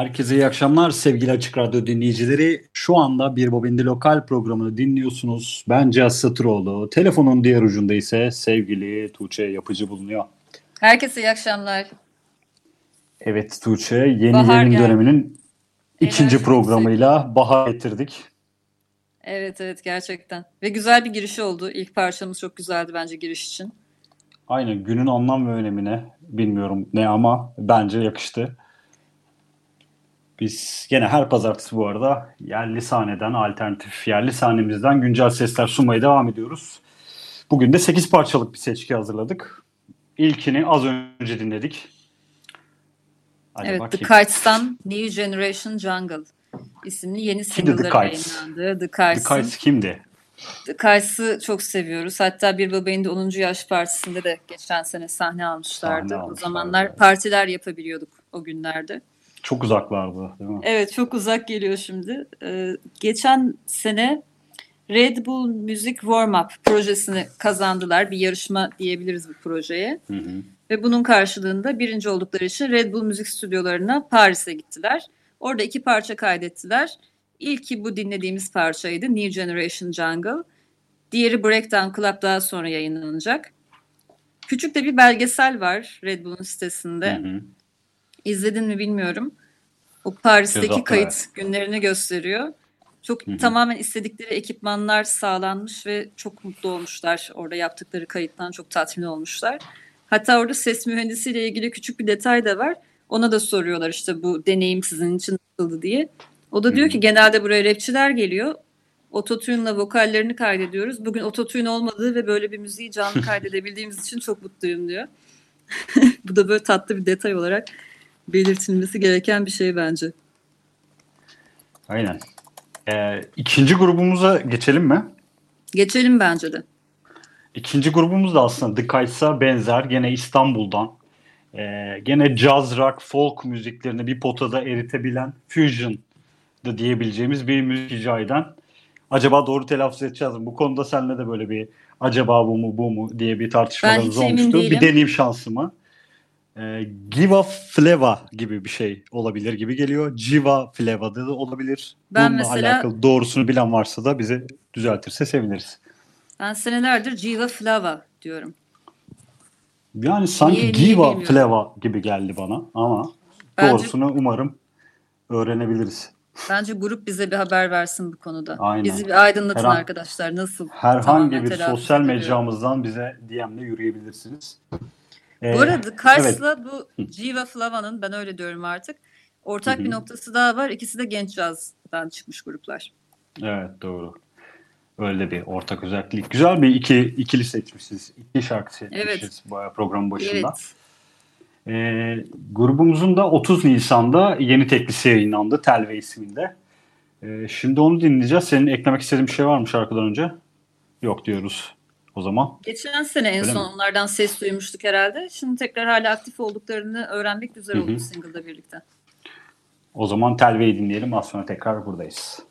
Herkese iyi akşamlar sevgili Açık Radyo dinleyicileri. Şu anda Bir Bobindi Lokal programını dinliyorsunuz. Ben Cihaz Satıroğlu. Telefonun diğer ucunda ise sevgili Tuğçe Yapıcı bulunuyor. Herkese iyi akşamlar. Evet Tuğçe yeni bahar yayın geldi. döneminin ikinci Enerji programıyla yüksek. bahar getirdik. Evet evet gerçekten. Ve güzel bir giriş oldu. İlk parçamız çok güzeldi bence giriş için. Aynen günün anlam ve önemine bilmiyorum ne ama bence yakıştı. Biz gene her pazartesi bu arada yerli sahneden, alternatif yerli sahnemizden güncel sesler sunmaya devam ediyoruz. Bugün de 8 parçalık bir seçki hazırladık. İlkini az önce dinledik. Hadi evet, bakayım. The Kites'tan New Generation Jungle isimli yeni single'ları yayınlandı. The Kites. The Kites kimdi? The Kites'ı çok seviyoruz. Hatta Bir Babay'ın da 10. yaş partisinde de geçen sene sahne almışlardı. Sahne almışlardı. O zamanlar partiler yapabiliyorduk o günlerde. Çok uzaklardı değil mi? Evet çok uzak geliyor şimdi. Ee, geçen sene Red Bull Music Warm Up projesini kazandılar. Bir yarışma diyebiliriz bu projeye. Hı hı. Ve bunun karşılığında birinci oldukları için Red Bull müzik stüdyolarına Paris'e gittiler. Orada iki parça kaydettiler. İlki bu dinlediğimiz parçaydı New Generation Jungle. Diğeri Breakdown Club daha sonra yayınlanacak. Küçük de bir belgesel var Red Bull'un sitesinde. Hı hı. İzledin mi bilmiyorum. O Paris'teki kayıt günlerini gösteriyor. Çok Hı-hı. tamamen istedikleri ekipmanlar sağlanmış ve çok mutlu olmuşlar. Orada yaptıkları kayıttan çok tatmin olmuşlar. Hatta orada ses mühendisiyle ilgili küçük bir detay da var. Ona da soruyorlar işte bu deneyim sizin için nasıldı diye. O da diyor Hı-hı. ki genelde buraya rapçiler geliyor. Ototune'la vokallerini kaydediyoruz. Bugün ototune olmadığı ve böyle bir müziği canlı kaydedebildiğimiz için çok mutluyum diyor. bu da böyle tatlı bir detay olarak belirtilmesi gereken bir şey bence. Aynen. Ee, ikinci grubumuza geçelim mi? Geçelim bence de. İkinci grubumuz da aslında The Kites'a benzer. Gene İstanbul'dan. Ee, gene jazz, rock, folk müziklerini bir potada eritebilen fusion da diyebileceğimiz bir müzik icra eden. Acaba doğru telaffuz edeceğiz mi? Bu konuda seninle de böyle bir acaba bu mu bu mu diye bir tartışmalarımız olmuştu. Bir deneyim şansı mı? E, Giva Fleva gibi bir şey olabilir gibi geliyor. Civa Fleva da olabilir. Ben Bununla mesela, alakalı doğrusunu bilen varsa da bize düzeltirse seviniriz. Ben senelerdir Civa Flava diyorum. Yani sanki niye, Giva niye Fleva gibi geldi bana ama bence, doğrusunu umarım öğrenebiliriz. Bence grup bize bir haber versin bu konuda. Aynen. Bizi bir aydınlatın Herhan, arkadaşlar. Nasıl? Herhangi bir sosyal mecramızdan bize DM'le yürüyebilirsiniz. Ee, bu arada Kars'la evet. bu Jiva Flava'nın ben öyle diyorum artık ortak Hı-hı. bir noktası daha var. İkisi de genç cazdan çıkmış gruplar. Evet doğru. Öyle bir ortak özellik. Güzel bir iki ikili seçmişiz. İki şarkı seçmişiz evet. program başında. Evet. Ee, grubumuzun da 30 Nisan'da yeni teklisi yayınlandı. Telve isminde. Ee, şimdi onu dinleyeceğiz. Senin eklemek istediğin bir şey var mı şarkıdan önce? Yok diyoruz o zaman. Geçen sene en Öyle son mi? onlardan ses duymuştuk herhalde. Şimdi tekrar hala aktif olduklarını öğrenmek güzel oldu single'da birlikte. O zaman Telve'yi dinleyelim. Az sonra tekrar buradayız.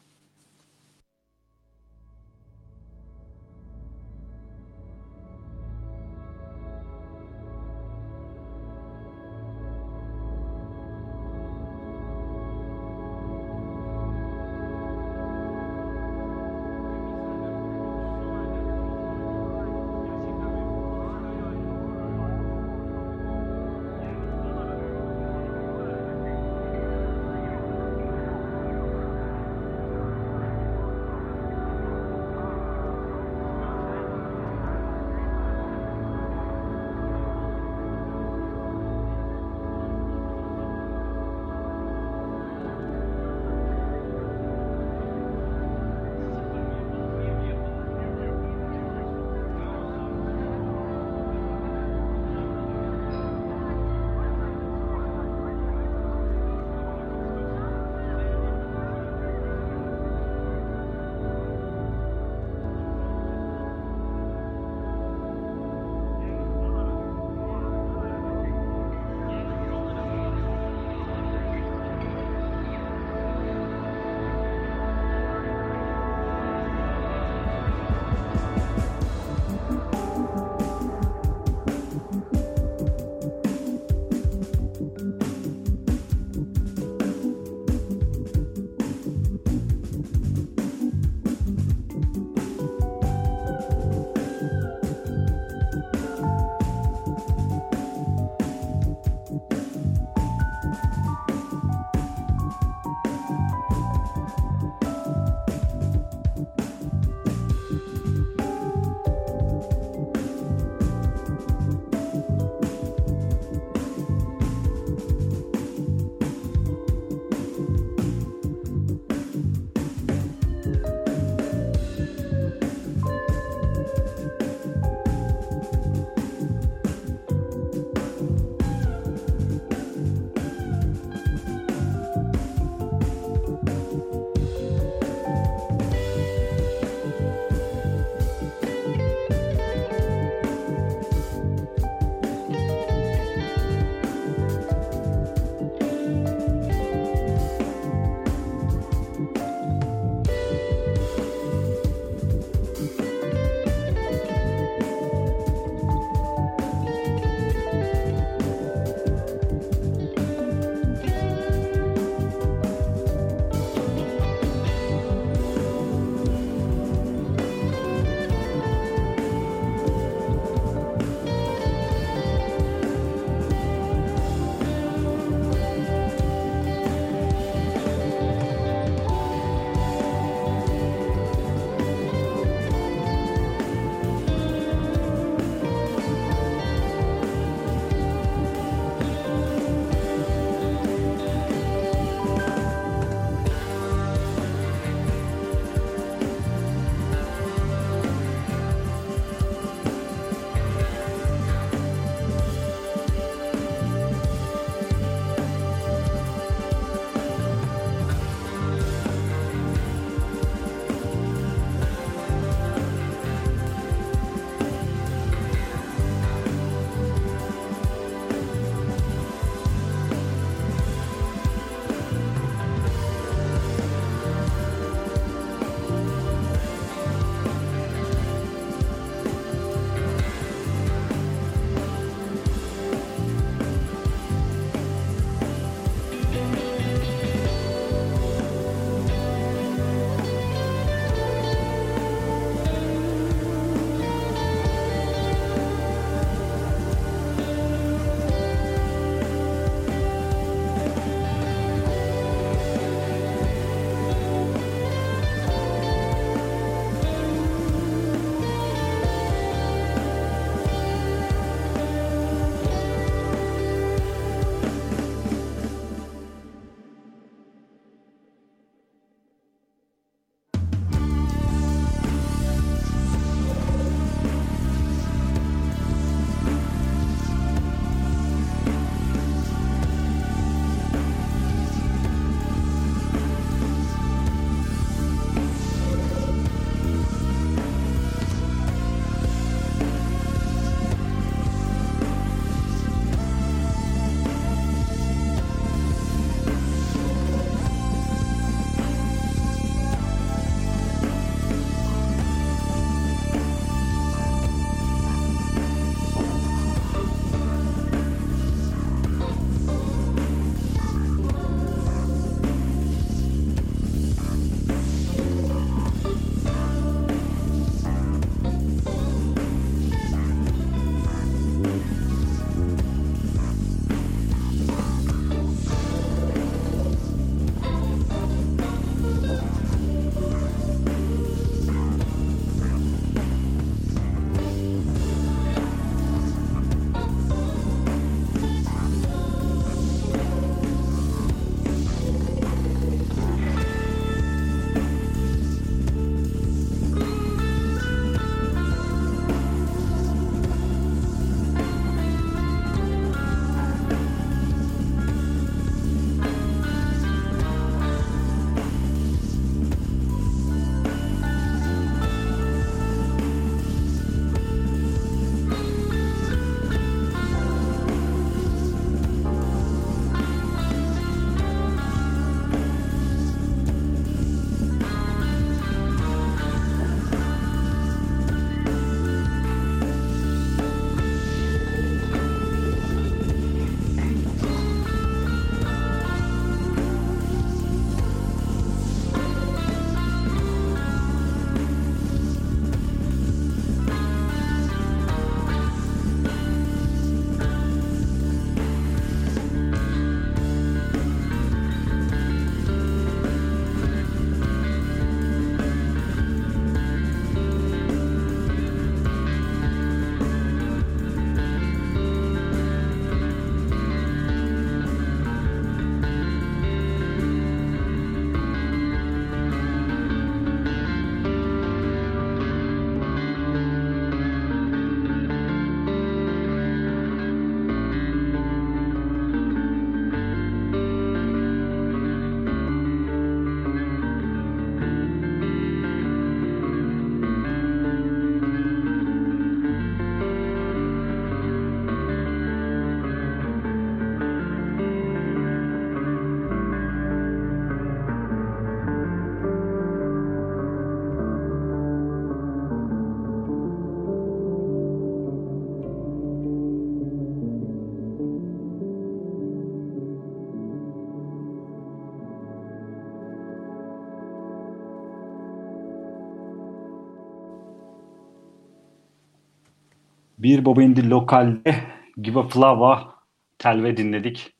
Bir Baba indi lokalde Give a Flava telve dinledik.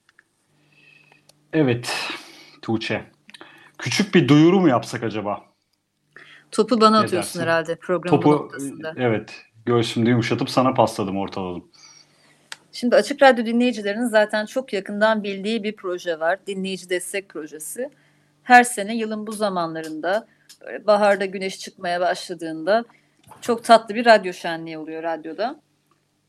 Evet Tuğçe. Küçük bir duyuru mu yapsak acaba? Topu bana ne atıyorsun dersin? herhalde programın Topu, noktasında. Evet. Göğsümde yumuşatıp sana pasladım ortaladım. Şimdi Açık Radyo dinleyicilerinin zaten çok yakından bildiği bir proje var. Dinleyici Destek Projesi. Her sene yılın bu zamanlarında böyle baharda güneş çıkmaya başladığında çok tatlı bir radyo şenliği oluyor radyoda.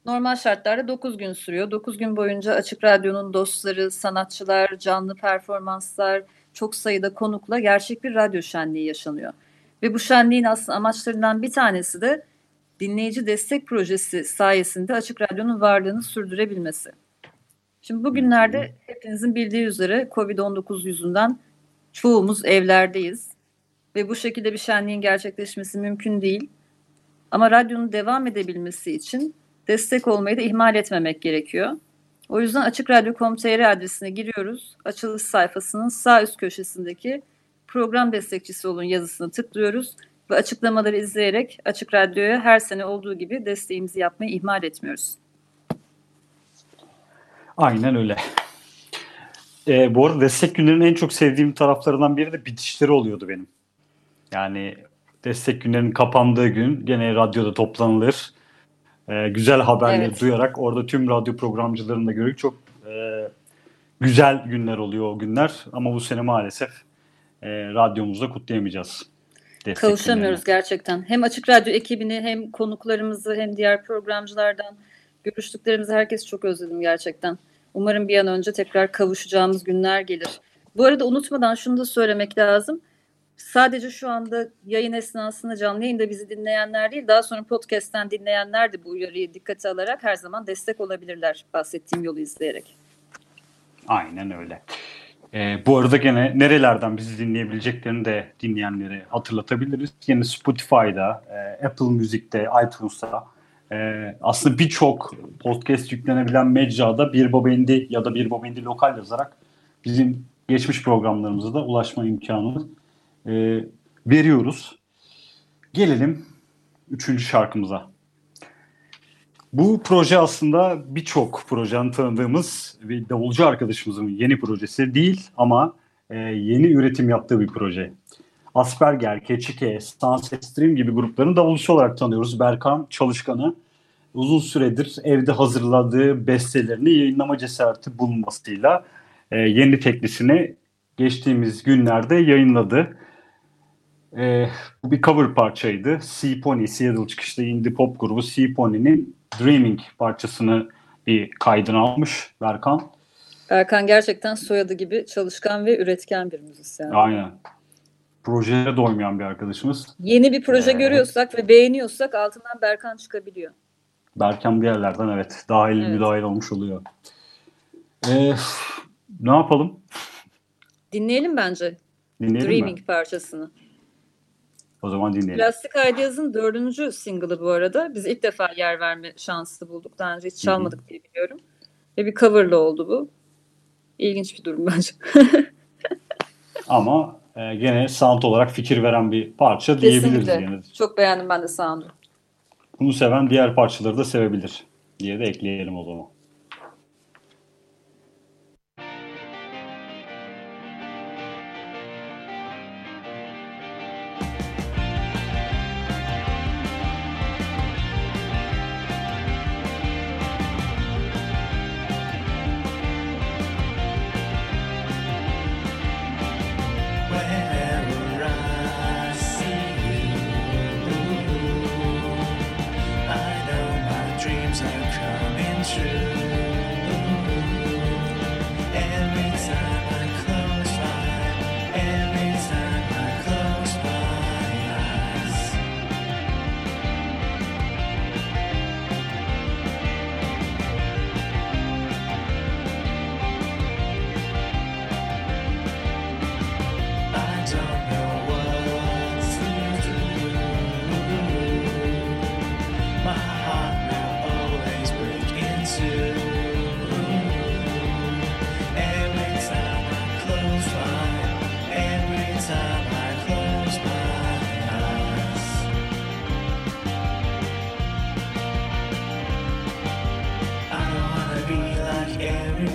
Normal şartlarda 9 gün sürüyor. 9 gün boyunca Açık Radyo'nun dostları, sanatçılar, canlı performanslar, çok sayıda konukla gerçek bir radyo şenliği yaşanıyor. Ve bu şenliğin aslında amaçlarından bir tanesi de dinleyici destek projesi sayesinde Açık Radyo'nun varlığını sürdürebilmesi. Şimdi bugünlerde hepinizin bildiği üzere Covid-19 yüzünden çoğumuz evlerdeyiz. Ve bu şekilde bir şenliğin gerçekleşmesi mümkün değil. Ama radyonun devam edebilmesi için destek olmayı da ihmal etmemek gerekiyor. O yüzden açıkradyo.com.tr adresine giriyoruz. Açılış sayfasının sağ üst köşesindeki program destekçisi olun yazısını tıklıyoruz ve açıklamaları izleyerek Açık Radyo'ya her sene olduğu gibi desteğimizi yapmayı ihmal etmiyoruz. Aynen öyle. E, bu arada destek günlerinin en çok sevdiğim taraflarından biri de bitişleri oluyordu benim. Yani destek günlerinin kapandığı gün gene radyoda toplanılır. E, güzel haberleri evet. duyarak orada tüm radyo programcılarını da görüp çok e, güzel günler oluyor o günler. Ama bu sene maalesef e, radyomuzda kutlayamayacağız. Kavuşamıyoruz gerçekten. Hem Açık Radyo ekibini hem konuklarımızı hem diğer programcılardan görüştüklerimizi herkes çok özledim gerçekten. Umarım bir an önce tekrar kavuşacağımız günler gelir. Bu arada unutmadan şunu da söylemek lazım. Sadece şu anda yayın esnasında canlı yayında bizi dinleyenler değil, daha sonra podcast'ten dinleyenler de bu uyarıyı dikkate alarak her zaman destek olabilirler bahsettiğim yolu izleyerek. Aynen öyle. E, bu arada gene nerelerden bizi dinleyebileceklerini de dinleyenlere hatırlatabiliriz. Yine Spotify'da, e, Apple Music'te, iTunes'ta e, aslında birçok podcast yüklenebilen mecrada bir baba indi ya da bir baba indi lokal yazarak bizim geçmiş programlarımıza da ulaşma imkanı e, veriyoruz. Gelelim üçüncü şarkımıza. Bu proje aslında birçok projenin tanıdığımız bir davulcu arkadaşımızın yeni projesi değil ama e, yeni üretim yaptığı bir proje. Asperger, Keçike, Sunset Stream gibi grupların davulcusu olarak tanıyoruz. Berkan Çalışkan'ı uzun süredir evde hazırladığı bestelerini yayınlama cesareti bulunmasıyla e, yeni teklisini geçtiğimiz günlerde yayınladı. E, bu bir cover parçaydı. Sea Pony, Seattle çıkışlı indie pop grubu Sea Pony'nin Dreaming parçasını bir kaydını almış Berkan. Berkan gerçekten soyadı gibi çalışkan ve üretken bir müzisyen. Aynen. Projeye doymayan bir arkadaşımız. Yeni bir proje ee, görüyorsak ve beğeniyorsak altından Berkan çıkabiliyor. Berkan bir yerlerden evet dahil evet. müdahil olmuş oluyor. Ee, ne yapalım? Dinleyelim bence. Dinleyelim Dreaming mi? parçasını. O zaman dinleyelim. Plastik Ideas'ın dördüncü single'ı bu arada. Biz ilk defa yer verme şansı bulduk. Daha önce hiç çalmadık Hı-hı. diye biliyorum. Ve bir coverlı oldu bu. İlginç bir durum bence. Ama e, gene sound olarak fikir veren bir parça diyebiliriz. Kesinlikle. Çok beğendim ben de sound'u. Bunu seven diğer parçaları da sevebilir diye de ekleyelim o zaman.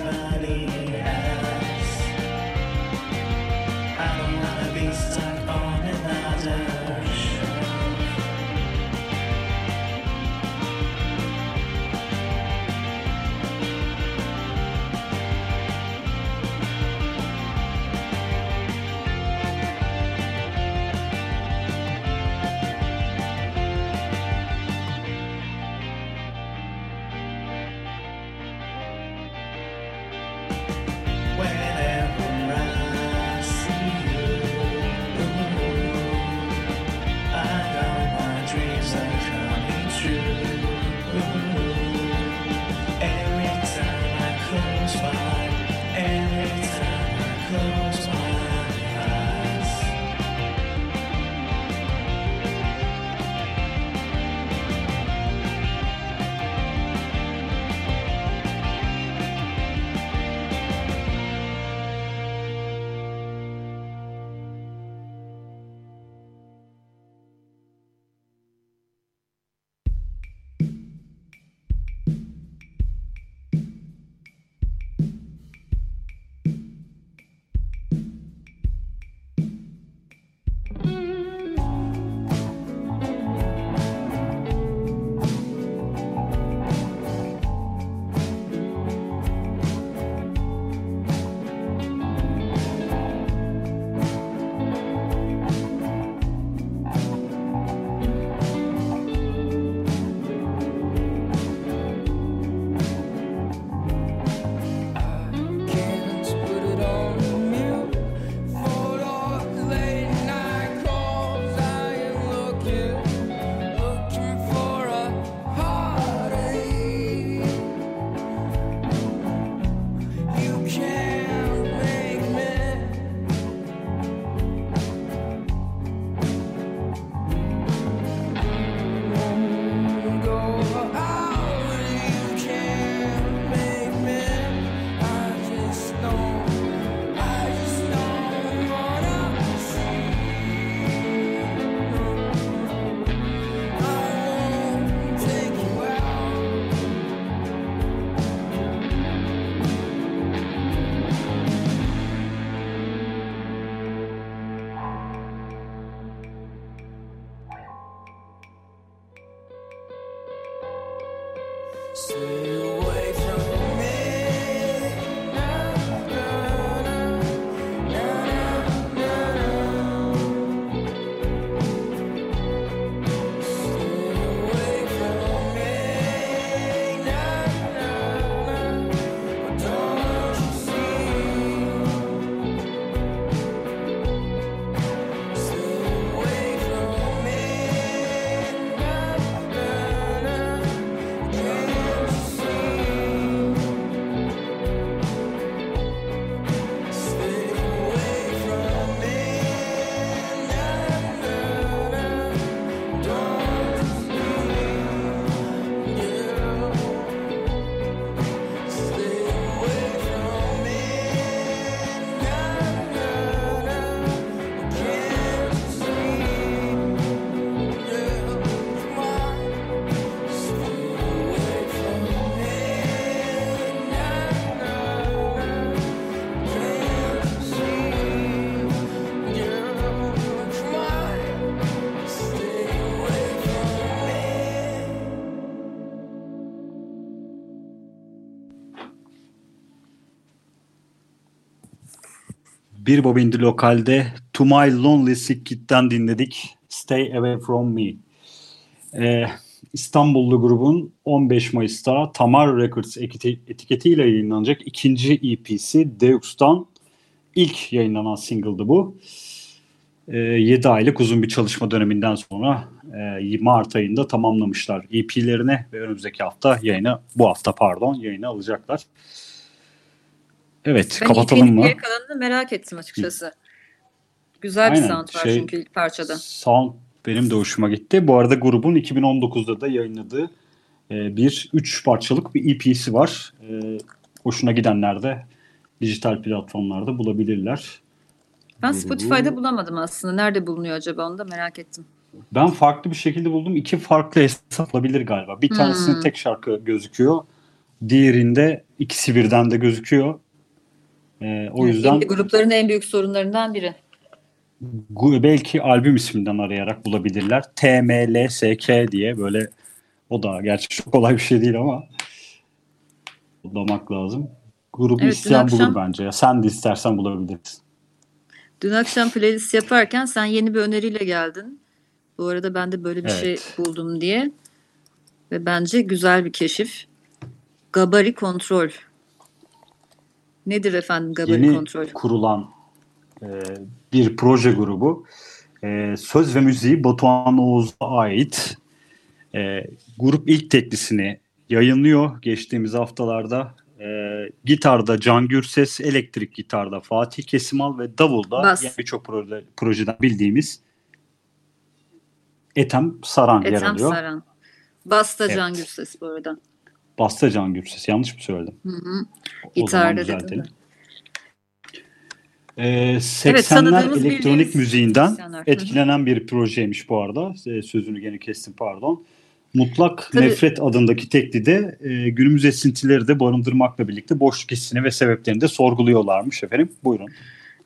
Bye. Bir Bobindi Lokal'de To My Lonely Sick Kid'den dinledik. Stay Away From Me. Ee, İstanbullu grubun 15 Mayıs'ta Tamar Records etiketiyle yayınlanacak ikinci EP'si Deux'tan ilk yayınlanan single'dı bu. Ee, 7 aylık uzun bir çalışma döneminden sonra e, Mart ayında tamamlamışlar EP'lerini ve önümüzdeki hafta yayını bu hafta pardon yayını alacaklar. Evet ben kapatalım mı? Ben kalanını merak ettim açıkçası. Güzel bir Aynen, sound var şey, çünkü ilk parçada. Sound benim de hoşuma gitti. Bu arada grubun 2019'da da yayınladığı e, bir üç parçalık bir EP'si var. E, hoşuna gidenler de dijital platformlarda bulabilirler. Ben Spotify'da bulamadım aslında. Nerede bulunuyor acaba onu da merak ettim. Ben farklı bir şekilde buldum. İki farklı hesap olabilir galiba. Bir tanesinde hmm. tek şarkı gözüküyor. Diğerinde ikisi birden de gözüküyor. Ee, o yüzden Indie grupların en büyük sorunlarından biri. Belki albüm isminden arayarak bulabilirler. TMLSK diye böyle o da gerçi çok kolay bir şey değil ama bulamak lazım. Grubu evet, isteyen akşam, bulur bence. Ya. Sen de istersen bulabilirsin. Dün akşam playlist yaparken sen yeni bir öneriyle geldin. Bu arada ben de böyle bir şey evet. şey buldum diye. Ve bence güzel bir keşif. Gabari Kontrol Nedir efendim Gabari Yeni Kontrol? kurulan e, bir proje grubu. E, söz ve müziği Batuhan Oğuz'a ait. E, grup ilk teklisini yayınlıyor geçtiğimiz haftalarda. E, gitarda Can Gürses, elektrik gitarda Fatih Kesimal ve davulda birçok proje, projeden bildiğimiz Etem Saran Etem yer alıyor. Etem Saran. Basta evet. Can Gürses bu arada. Basta Can Gürses. Yanlış mı söyledim? Hı hı. Gitarda dedim Ee, 80'ler evet, elektronik müziğinden etkilenen bir projeymiş bu arada. Ee, sözünü gene kestim pardon. Mutlak Tabii. Nefret adındaki teklide e, günümüz esintileri de barındırmakla birlikte boşluk hissini ve sebeplerini de sorguluyorlarmış efendim. Buyurun.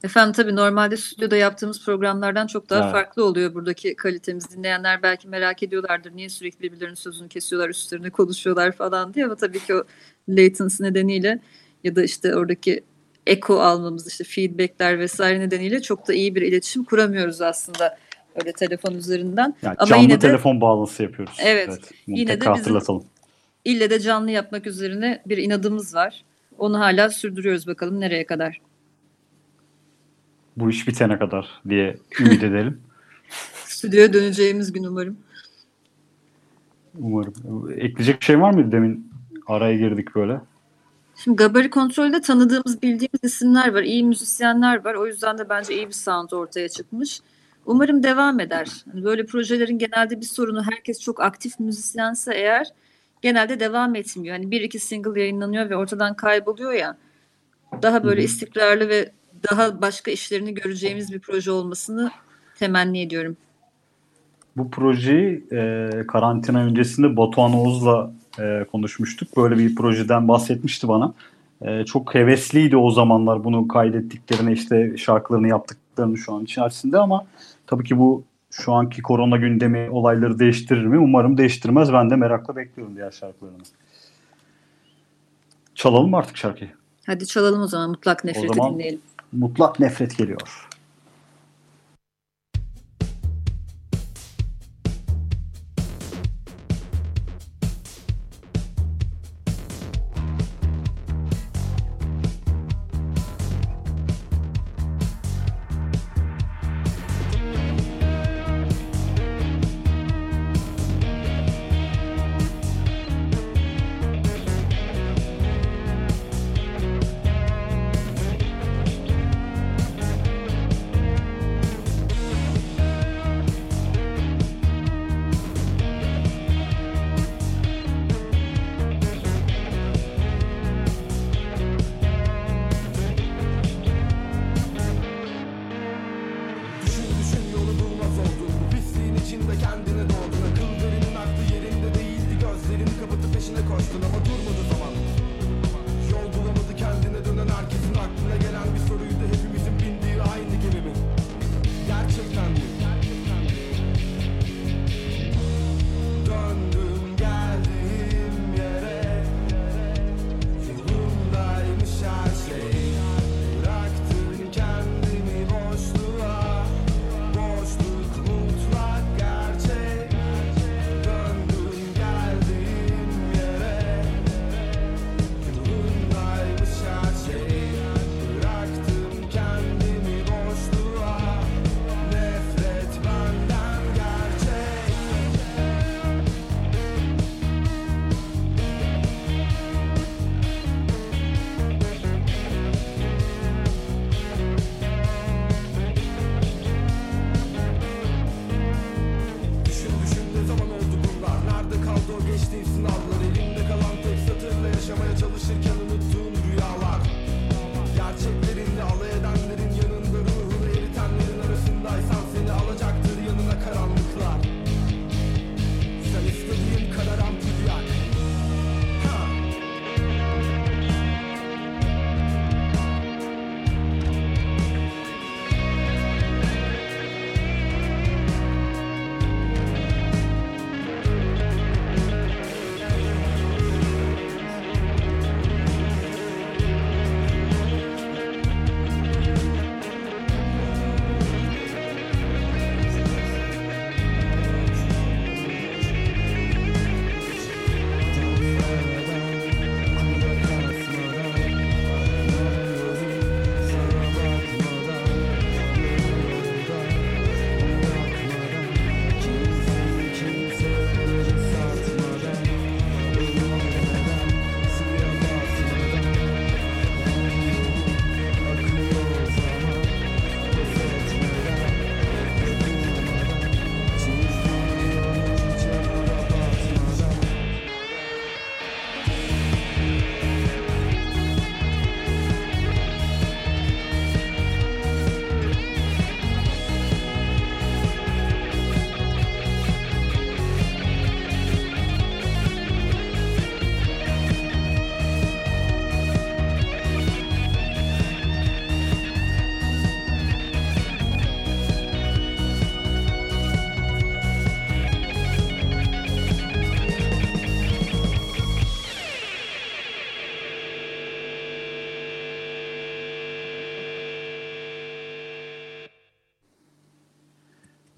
Efendim tabii normalde stüdyoda yaptığımız programlardan çok daha evet. farklı oluyor buradaki kalitemiz. Dinleyenler belki merak ediyorlardır. Niye sürekli birbirlerinin sözünü kesiyorlar, üstlerine konuşuyorlar falan diye. Ama tabii ki o latency nedeniyle ya da işte oradaki eko almamız, işte feedbackler vesaire nedeniyle çok da iyi bir iletişim kuramıyoruz aslında öyle telefon üzerinden. Yani Ama canlı yine de, telefon bağlantısı yapıyoruz. Evet. evet yine de hatırlatalım. ille de canlı yapmak üzerine bir inadımız var. Onu hala sürdürüyoruz bakalım nereye kadar bu iş bitene kadar diye ümit edelim. Stüdyoya döneceğimiz gün umarım. Umarım. Ekleyecek şey var mıydı demin? Araya girdik böyle. Şimdi Gabari Kontrol'de tanıdığımız, bildiğimiz isimler var. iyi müzisyenler var. O yüzden de bence iyi bir sound ortaya çıkmış. Umarım devam eder. Hani böyle projelerin genelde bir sorunu herkes çok aktif müzisyense eğer genelde devam etmiyor. Hani bir iki single yayınlanıyor ve ortadan kayboluyor ya. Daha böyle istikrarlı ve daha başka işlerini göreceğimiz bir proje olmasını temenni ediyorum. Bu projeyi e, karantina öncesinde Batuhan Oğuz'la e, konuşmuştuk. Böyle bir projeden bahsetmişti bana. E, çok hevesliydi o zamanlar bunu kaydettiklerine işte şarkılarını yaptıklarını şu an içerisinde ama tabii ki bu şu anki korona gündemi olayları değiştirir mi? Umarım değiştirmez. Ben de merakla bekliyorum diğer şarkılarını. Çalalım mı artık şarkıyı? Hadi çalalım o zaman mutlak nefreti o zaman dinleyelim. Mutlak nefret geliyor.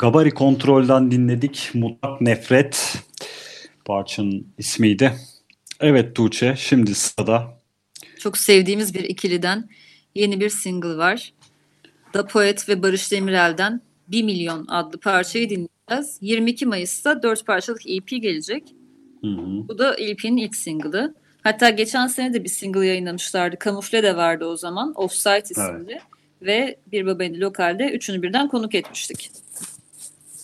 Gabari Kontrol'den dinledik. Mutlak Nefret parçanın ismiydi. Evet Tuğçe şimdi sırada Çok sevdiğimiz bir ikiliden yeni bir single var. Da Poet ve Barış Demirel'den 1 Milyon adlı parçayı dinleyeceğiz. 22 Mayıs'ta 4 parçalık EP gelecek. Hı hı. Bu da EP'nin ilk single'ı. Hatta geçen sene de bir single yayınlamışlardı. Kamufle de vardı o zaman. Offsite isimli. Ve Bir Babeli Lokal'de üçünü birden konuk etmiştik.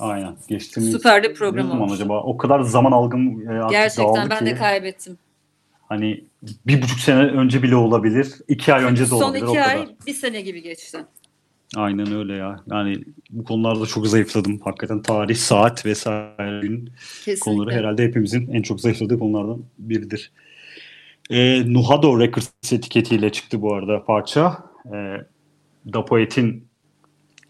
Aynen. Geçtiğimiz Süper de program olmuş. acaba? O kadar zaman algım e, Gerçekten ben ki. de kaybettim. Hani bir buçuk sene önce bile olabilir. iki ay önce de Son olabilir. o iki kadar. ay bir sene gibi geçti. Aynen öyle ya. Yani bu konularda çok zayıfladım. Hakikaten tarih, saat vesaire gün Kesinlikle. konuları herhalde hepimizin en çok zayıfladığı konulardan biridir. Ee, Nuhado Records etiketiyle çıktı bu arada parça. Ee, Da Poet'in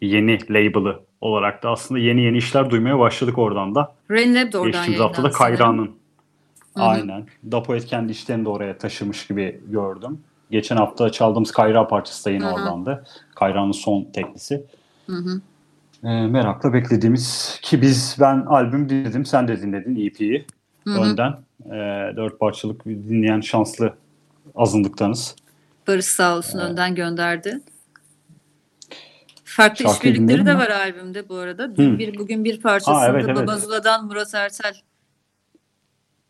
yeni label'ı olarak da aslında yeni yeni işler duymaya başladık oradan da. Rain Lab de oradan Geçtiğimiz hafta da. Kayra'nın. Aynen. Dapoet kendi işlerini de oraya taşımış gibi gördüm. Geçen hafta çaldığımız Kayra parçası da yine Hı hı. oradandı. Kayra'nın son teklisi. Hı hı. Ee, merakla beklediğimiz ki biz ben albüm dinledim sen de dinledin EP'yi önden. Ee, dört parçalık dinleyen şanslı azınlıktanız. Barış sağ olsun önden gönderdi. Farklı Şarkıyı işbirlikleri de mi? var albümde bu arada. Dün Hı. bir, bugün bir parçasında Aa, evet, evet. Babazula'dan Murat Ertel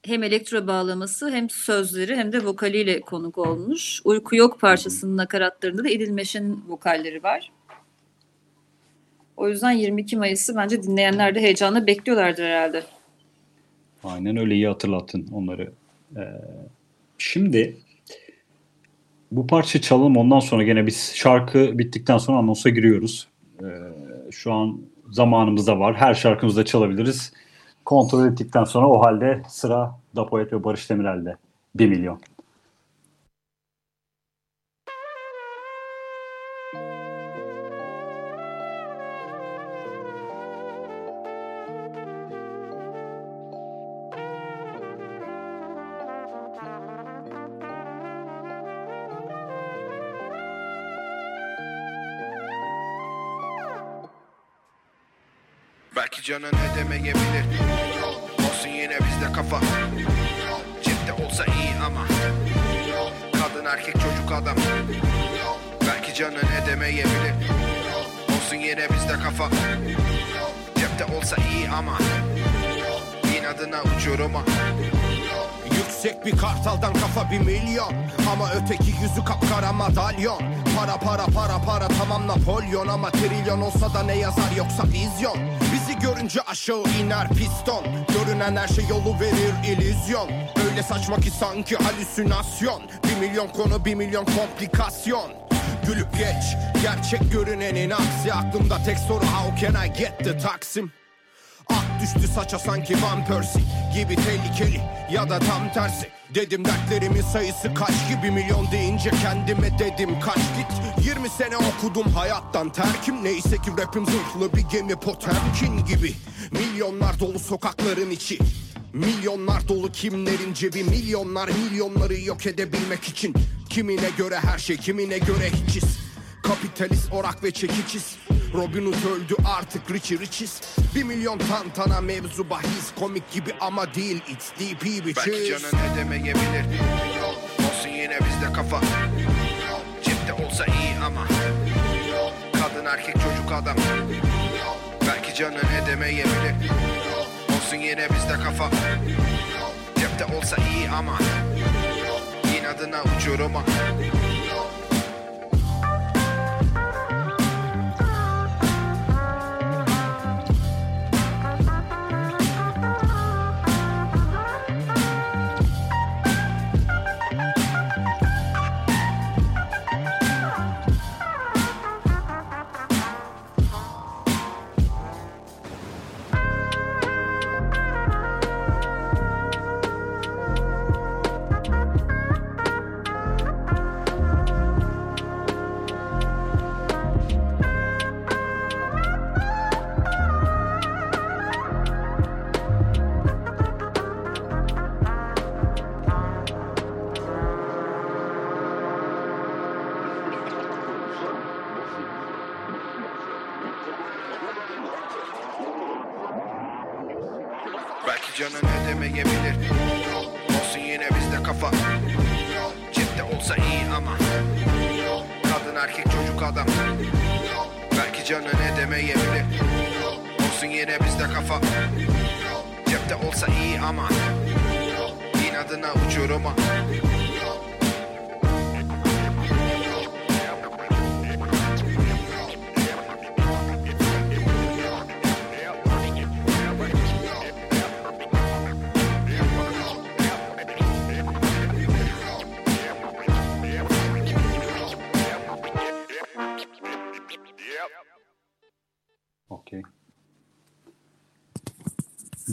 hem elektro bağlaması hem sözleri hem de vokaliyle konuk olmuş. Uyku Yok parçasının nakaratlarında da İdil Meşe'nin vokalleri var. O yüzden 22 Mayıs'ı bence dinleyenler de heyecanla bekliyorlardır herhalde. Aynen öyle iyi hatırlattın onları. Ee, şimdi bu parça çalalım ondan sonra gene biz şarkı bittikten sonra anonsa giriyoruz. Ee, şu an zamanımız da var. Her şarkımızda çalabiliriz. Kontrol ettikten sonra o halde sıra Dapoet ve Barış Demirel'de. 1 milyon. Canın edemeyebilir Olsun yine bizde kafa. Cepte olsa iyi ama. Kadın erkek çocuk adam. Belki canın edemeyebilir Olsun yine bizde kafa. Cepte olsa iyi ama. İnadına uçuruma Yüksek bir kartaldan kafa bir milyon. Ama öteki yüzü kapkara madalyon. Para para para para tamam Napolyon. Ama trilyon olsa da ne yazar yoksa vizyon Görünce aşağı iner piston. Görünen her şey yolu verir illüzyon. Öyle saçma ki sanki halüsinasyon. Bir milyon konu bir milyon komplikasyon. Gülüp geç gerçek görünenin aksi Aklımda tek soru how can I get the Taksim? Ak düştü saça sanki Van Persie Gibi tehlikeli ya da tam tersi Dedim dertlerimin sayısı kaç gibi milyon deyince kendime dedim kaç git. 20 sene okudum hayattan terkim Neyse ki rapim zırhlı bir gemi Potemkin gibi. Milyonlar dolu sokakların içi Milyonlar dolu kimlerin cebi Milyonlar milyonları yok edebilmek için. Kimine göre her şey kimine göre hiçiz. Kapitalist orak ve çekiçiz Robin Hood öldü artık Richie Richies Bir milyon tantana mevzu bahis Komik gibi ama değil it's DP bitches Belki canın edemeyebilir Olsun yine bizde kafa. Cepte olsa iyi ama. Kadın erkek çocuk adam. Belki canın edemeyebilir Olsun yine bizde kafa. Cepte olsa iyi ama. İnadına uçuruma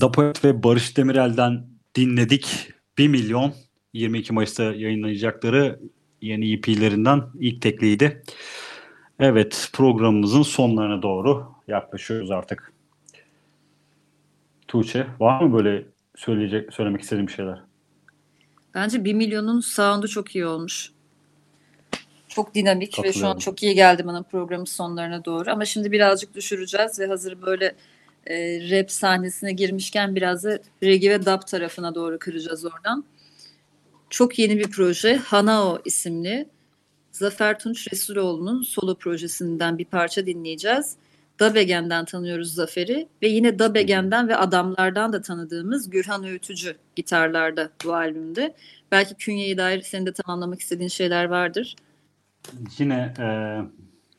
Dapoet ve Barış Demirel'den dinledik. 1 milyon 22 Mayıs'ta yayınlayacakları yeni EP'lerinden ilk tekliydi. Evet programımızın sonlarına doğru yaklaşıyoruz artık. Tuğçe var mı böyle söyleyecek söylemek istediğim şeyler? Bence 1 milyonun sound'u çok iyi olmuş. Çok dinamik ve şu an çok iyi geldi bana programın sonlarına doğru. Ama şimdi birazcık düşüreceğiz ve hazır böyle e, rap sahnesine girmişken biraz da reggae ve dub tarafına doğru kıracağız oradan. Çok yeni bir proje. Hanao isimli. Zafer Tunç Resuloğlu'nun solo projesinden bir parça dinleyeceğiz. Dabegen'den tanıyoruz Zafer'i ve yine Dabegen'den ve adamlardan da tanıdığımız Gürhan Öğütücü gitarlarda bu albümde. Belki künyeyi dair senin de tamamlamak istediğin şeyler vardır. Yine e,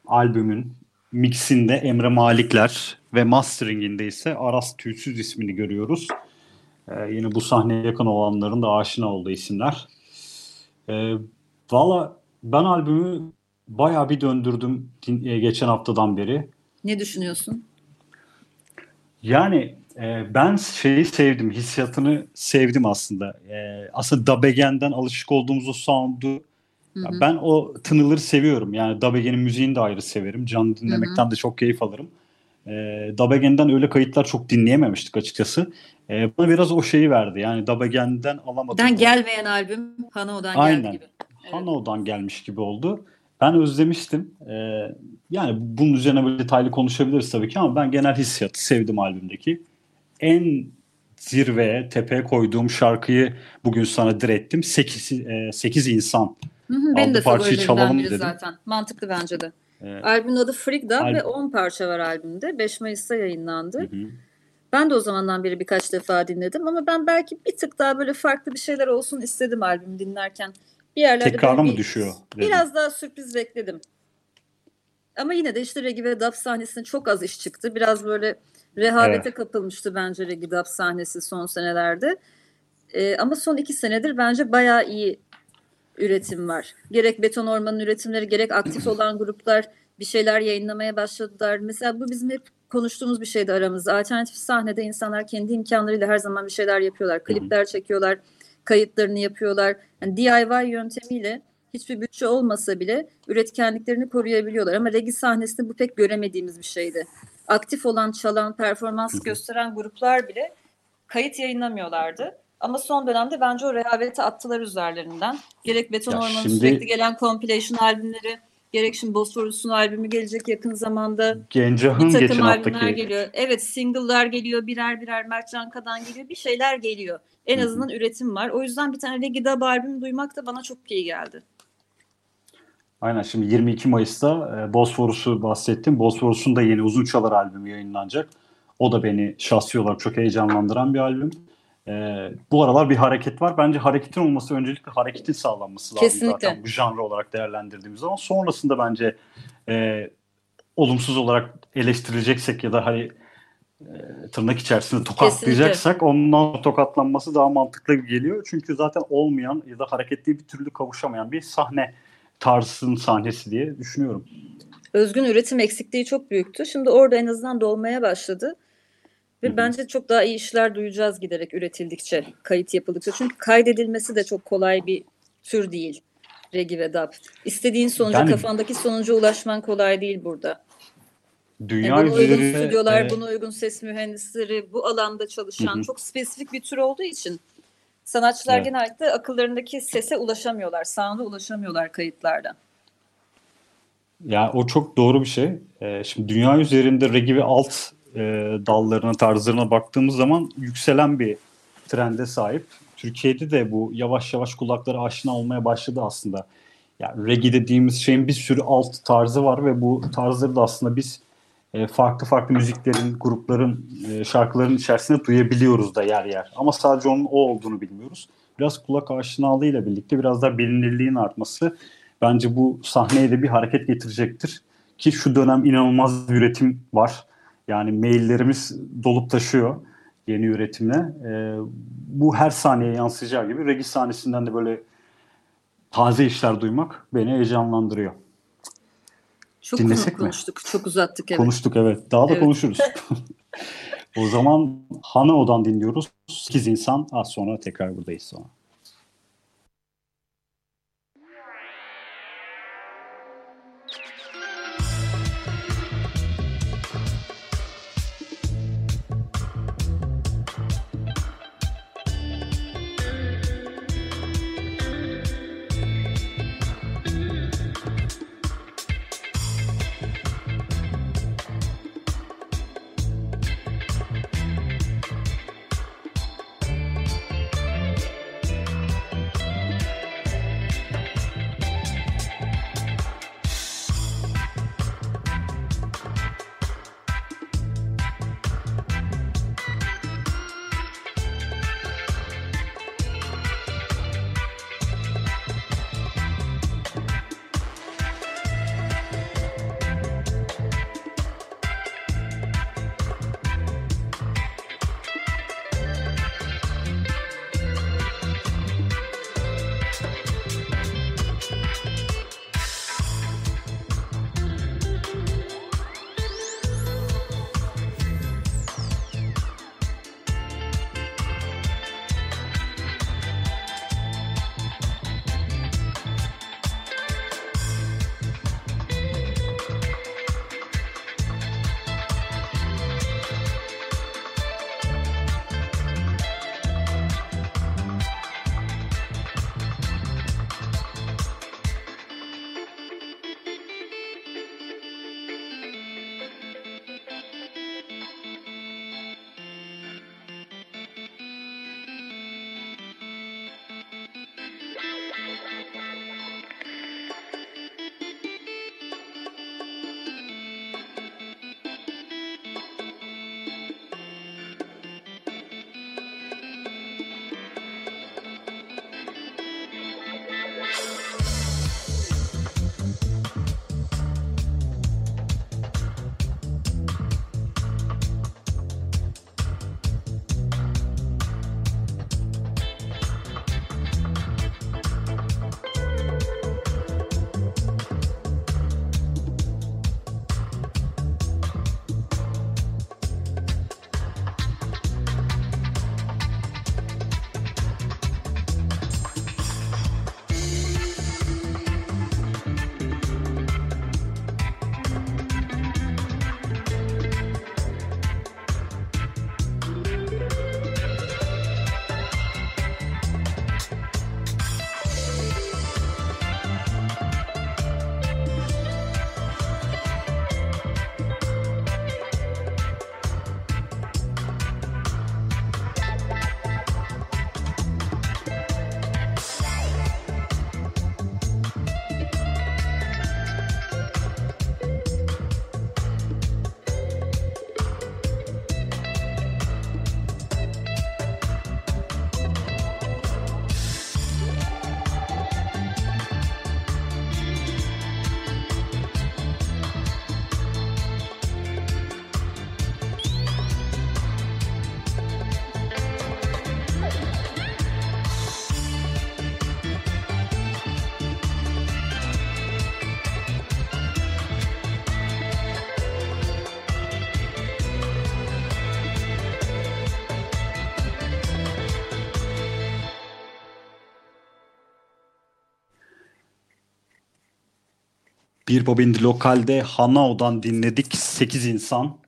albümün mixinde Emre Malikler ve masteringinde ise Aras Tüysüz ismini görüyoruz. E, yine bu sahneye yakın olanların da aşina olduğu isimler. E, Valla ben albümü bayağı bir döndürdüm e, geçen haftadan beri. Ne düşünüyorsun? Yani e, ben şeyi sevdim, hissiyatını sevdim aslında. E, aslında Dabegen'den alışık olduğumuz o sound'u hı ben o tınıları seviyorum. Yani Dabegen'in müziğini de ayrı severim. Canlı dinlemekten hı hı. de çok keyif alırım. E, Dabegen'den öyle kayıtlar çok dinleyememiştik açıkçası. E, bana biraz o şeyi verdi. Yani Dabegen'den alamadım. Den gelmeyen albüm Hano'dan Aynen. geldi gibi. Evet. Hano'dan gelmiş gibi oldu. Ben özlemiştim. Ee, yani bunun üzerine böyle detaylı konuşabiliriz tabii ki ama ben genel hissiyatı sevdim albümdeki. En zirveye, tepeye koyduğum şarkıyı bugün sana direttim. 8, e, 8 insan. Hı hı, benim de parçayı çalalım dedim. zaten. Mantıklı bence de. Evet. Albümün adı Dub Al- ve 10 parça var albümde. 5 Mayıs'ta yayınlandı. Hı hı. Ben de o zamandan beri birkaç defa dinledim ama ben belki bir tık daha böyle farklı bir şeyler olsun istedim albüm dinlerken bir yerlerde Tekrarına mı düşüyor? Dedim. Biraz daha sürpriz bekledim. Ama yine de işte Regi ve Dub sahnesinde çok az iş çıktı. Biraz böyle rehavete evet. kapılmıştı bence Regi Dub sahnesi son senelerde. Ee, ama son iki senedir bence bayağı iyi üretim var. Gerek Beton Orman'ın üretimleri gerek aktif olan gruplar bir şeyler yayınlamaya başladılar. Mesela bu bizim hep konuştuğumuz bir şeydi aramızda. Alternatif sahnede insanlar kendi imkanlarıyla her zaman bir şeyler yapıyorlar. Klipler çekiyorlar kayıtlarını yapıyorlar. Yani DIY yöntemiyle hiçbir bütçe olmasa bile üretkenliklerini koruyabiliyorlar. Ama regi sahnesinde bu pek göremediğimiz bir şeydi. Aktif olan, çalan, performans gösteren gruplar bile kayıt yayınlamıyorlardı. Ama son dönemde bence o rehaveti attılar üzerlerinden. Gerek Beton Orman'ın şimdi... sürekli gelen compilation albümleri, Gerek şimdi Bosphorus'un albümü gelecek yakın zamanda. Gencah'ın geçen albümler haftaki... geliyor. Evet single'lar geliyor birer birer Mert Canka'dan geliyor bir şeyler geliyor. En azından Hı-hı. üretim var. O yüzden bir tane Reggae Dub albümü duymak da bana çok iyi geldi. Aynen şimdi 22 Mayıs'ta e, Bosphorus'u bahsettim. Bosphorus'un da yeni Uzun Çalar albümü yayınlanacak. O da beni şahsi olarak çok heyecanlandıran bir albüm. Ee, bu aralar bir hareket var. Bence hareketin olması öncelikle hareketin sağlanması lazım Kesinlikle. zaten bu janr olarak değerlendirdiğimiz zaman. Sonrasında bence e, olumsuz olarak eleştirileceksek ya da hani e, tırnak içerisinde tokatlayacaksak Kesinlikle. ondan tokatlanması daha mantıklı geliyor. Çünkü zaten olmayan ya da hareketli bir türlü kavuşamayan bir sahne tarzının sahnesi diye düşünüyorum. Özgün üretim eksikliği çok büyüktü. Şimdi orada en azından dolmaya başladı. Ve Hı-hı. bence çok daha iyi işler duyacağız giderek üretildikçe, kayıt yapıldıkça. Çünkü kaydedilmesi de çok kolay bir tür değil. Regi ve dub. İstediğin sonuca, yani, kafandaki sonuca ulaşman kolay değil burada. Dünya yani buna uygun stüdyolar, e, buna uygun ses mühendisleri, bu alanda çalışan hı. çok spesifik bir tür olduğu için sanatçılar evet. genellikle akıllarındaki sese ulaşamıyorlar, sound'a ulaşamıyorlar kayıtlardan. Ya o çok doğru bir şey. Ee, şimdi dünya üzerinde regi ve alt e, dallarına, tarzlarına baktığımız zaman yükselen bir trende sahip. Türkiye'de de bu yavaş yavaş kulakları aşina olmaya başladı aslında. Yani reggae dediğimiz şeyin bir sürü alt tarzı var ve bu tarzları da aslında biz e, farklı farklı müziklerin, grupların, e, şarkıların içerisinde duyabiliyoruz da yer yer. Ama sadece onun o olduğunu bilmiyoruz. Biraz kulak aşinalığıyla birlikte biraz daha bilinirliğin artması bence bu sahneye de bir hareket getirecektir. Ki şu dönem inanılmaz bir üretim var. Yani maillerimiz dolup taşıyor yeni üretimle. E, bu her saniye yansıyacağı gibi regi sahnesinden de böyle taze işler duymak beni heyecanlandırıyor. Çok Dinlesek konuştuk, mi? çok uzattık evet. Konuştuk evet. Daha da evet. konuşuruz. o zaman Hanao'dan dinliyoruz. 8 insan az sonra tekrar buradayız sonra. Bir Bobindi Lokal'de Hanao'dan dinledik 8 insan.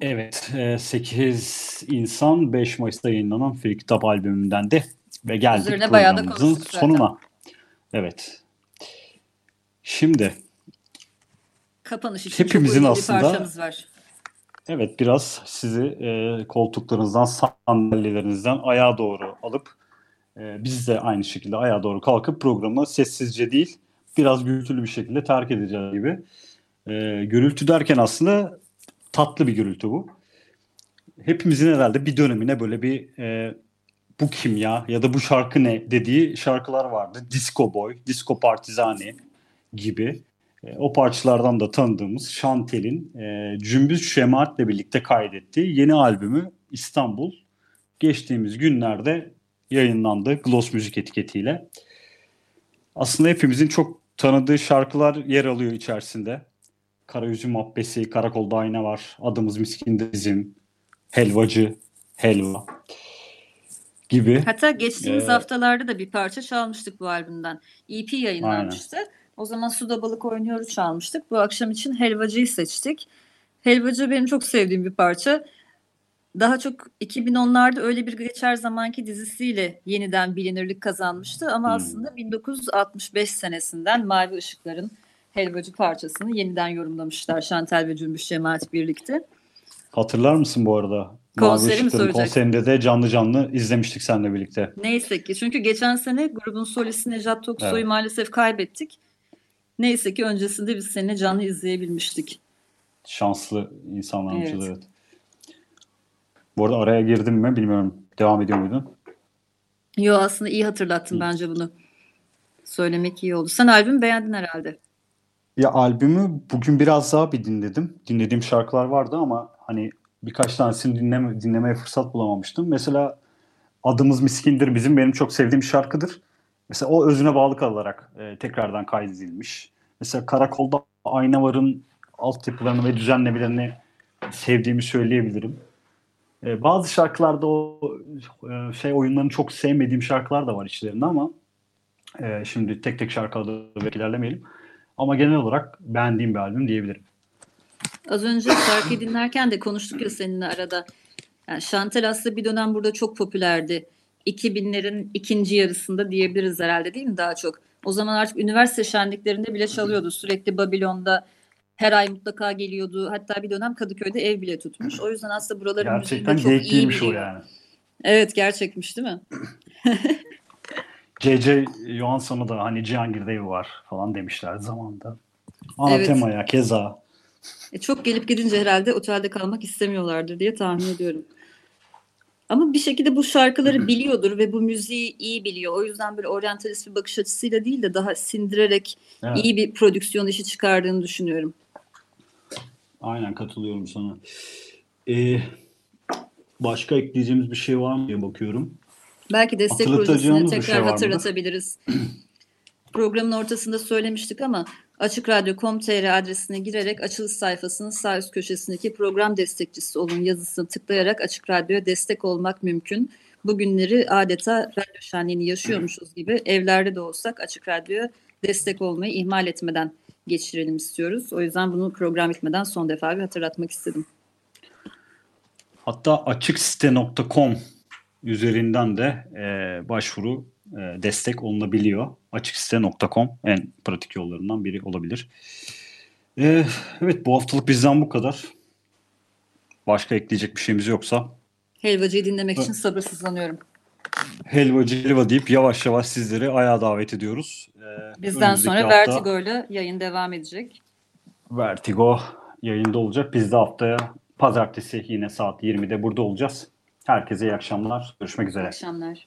Evet 8 e, insan 5 Mayıs'ta yayınlanan Free Kitap albümünden de ve geldik Üzerine programımızın sonuna. Evet. Şimdi kapanış için hepimizin çok aslında parçamız var. Evet biraz sizi e, koltuklarınızdan sandalyelerinizden ayağa doğru alıp e, biz de aynı şekilde ayağa doğru kalkıp programı sessizce değil biraz gürültülü bir şekilde terk edeceğiz gibi. E, gürültü derken aslında tatlı bir gürültü bu. Hepimizin herhalde bir dönemine böyle bir e, bu kim ya ya da bu şarkı ne dediği şarkılar vardı. Disco Boy, Disco Partizani gibi. E, o parçalardan da tanıdığımız Şantel'in e, Cümbüz Şemaat'le birlikte kaydettiği yeni albümü İstanbul geçtiğimiz günlerde yayınlandı Gloss Müzik etiketiyle. Aslında hepimizin çok tanıdığı şarkılar yer alıyor içerisinde. Kara Üzüm Abbesi, Karakolda Ayna var, Adımız Miskin Bizim, Helvacı, Helva gibi. Hatta geçtiğimiz ee, haftalarda da bir parça çalmıştık bu albümden. EP yayınlanmıştı. Aynen. O zaman Suda Balık Oynuyoruz çalmıştık. Bu akşam için Helvacı'yı seçtik. Helvacı benim çok sevdiğim bir parça. Daha çok 2010'larda öyle bir geçer zamanki dizisiyle yeniden bilinirlik kazanmıştı. Ama hmm. aslında 1965 senesinden Mavi Işıklar'ın Helvacı parçasını yeniden yorumlamışlar Şantel ve Cümbüş Cemaat birlikte. Hatırlar mısın bu arada? Konseri mi? Konserinde de canlı canlı izlemiştik seninle birlikte. Neyse ki çünkü geçen sene grubun solisti Necat Toksoy'u evet. maalesef kaybettik. Neyse ki öncesinde biz seninle canlı izleyebilmiştik. Şanslı insanlarmışız evet. evet. Bu arada araya girdim mi bilmiyorum. Devam ediyor muydun? Yo aslında iyi hatırlattın bence bunu. Söylemek iyi oldu. Sen albümü beğendin herhalde. Ya albümü bugün biraz daha bir dinledim. Dinlediğim şarkılar vardı ama hani birkaç tanesini dinleme, dinlemeye fırsat bulamamıştım. Mesela Adımız Miskindir bizim benim çok sevdiğim şarkıdır. Mesela o özüne bağlı kalarak e, tekrardan kaydedilmiş. Mesela Karakolda Aynavar'ın altyapılarını ve düzenlemelerini sevdiğimi söyleyebilirim. E, bazı şarkılarda o e, şey oyunlarını çok sevmediğim şarkılar da var içlerinde ama e, şimdi tek tek şarkılarda ilerlemeyelim. Ama genel olarak beğendiğim bir albüm diyebilirim. Az önce şarkıyı dinlerken de konuştuk ya seninle arada. Yani Chantel aslında bir dönem burada çok popülerdi. 2000'lerin ikinci yarısında diyebiliriz herhalde değil mi daha çok? O zaman artık üniversite şenliklerinde bile çalıyordu. Sürekli Babilon'da her ay mutlaka geliyordu. Hatta bir dönem Kadıköy'de ev bile tutmuş. O yüzden aslında buraların Gerçekten çok iyi biliyor. o yani. Evet gerçekmiş değil mi? C.C. Johansson'u da hani Cihangir'de evi var falan demişler zamanda. Anatema'ya evet. keza. E, çok gelip gidince herhalde otelde kalmak istemiyorlardır diye tahmin ediyorum. Ama bir şekilde bu şarkıları biliyordur ve bu müziği iyi biliyor. O yüzden böyle oryantalist bir bakış açısıyla değil de daha sindirerek evet. iyi bir prodüksiyon işi çıkardığını düşünüyorum. Aynen katılıyorum sana. Ee, başka ekleyeceğimiz bir şey var mı diye bakıyorum. Belki destek projesini tekrar şey hatırlatabiliriz. Programın ortasında söylemiştik ama Açık Radyo.com.tr adresine girerek açılış sayfasının sağ üst köşesindeki program destekçisi olun yazısını tıklayarak Açık Radyo'ya destek olmak mümkün. Bugünleri adeta radyo şenliğini yaşıyormuşuz gibi evlerde de olsak Açık Radyo'ya destek olmayı ihmal etmeden geçirelim istiyoruz. O yüzden bunu program bitmeden son defa bir hatırlatmak istedim. Hatta açıksite.com üzerinden de e, başvuru e, destek olunabiliyor. Açıksite.com en pratik yollarından biri olabilir. E, evet bu haftalık bizden bu kadar. Başka ekleyecek bir şeyimiz yoksa. Helvacı'yı dinlemek için sabırsızlanıyorum. Helva deyip yavaş yavaş sizleri ayağa davet ediyoruz. Ee, Bizden sonra hafta, Vertigo ile yayın devam edecek. Vertigo yayında olacak. Biz de haftaya pazartesi yine saat 20'de burada olacağız. Herkese iyi akşamlar. Görüşmek üzere. İyi akşamlar.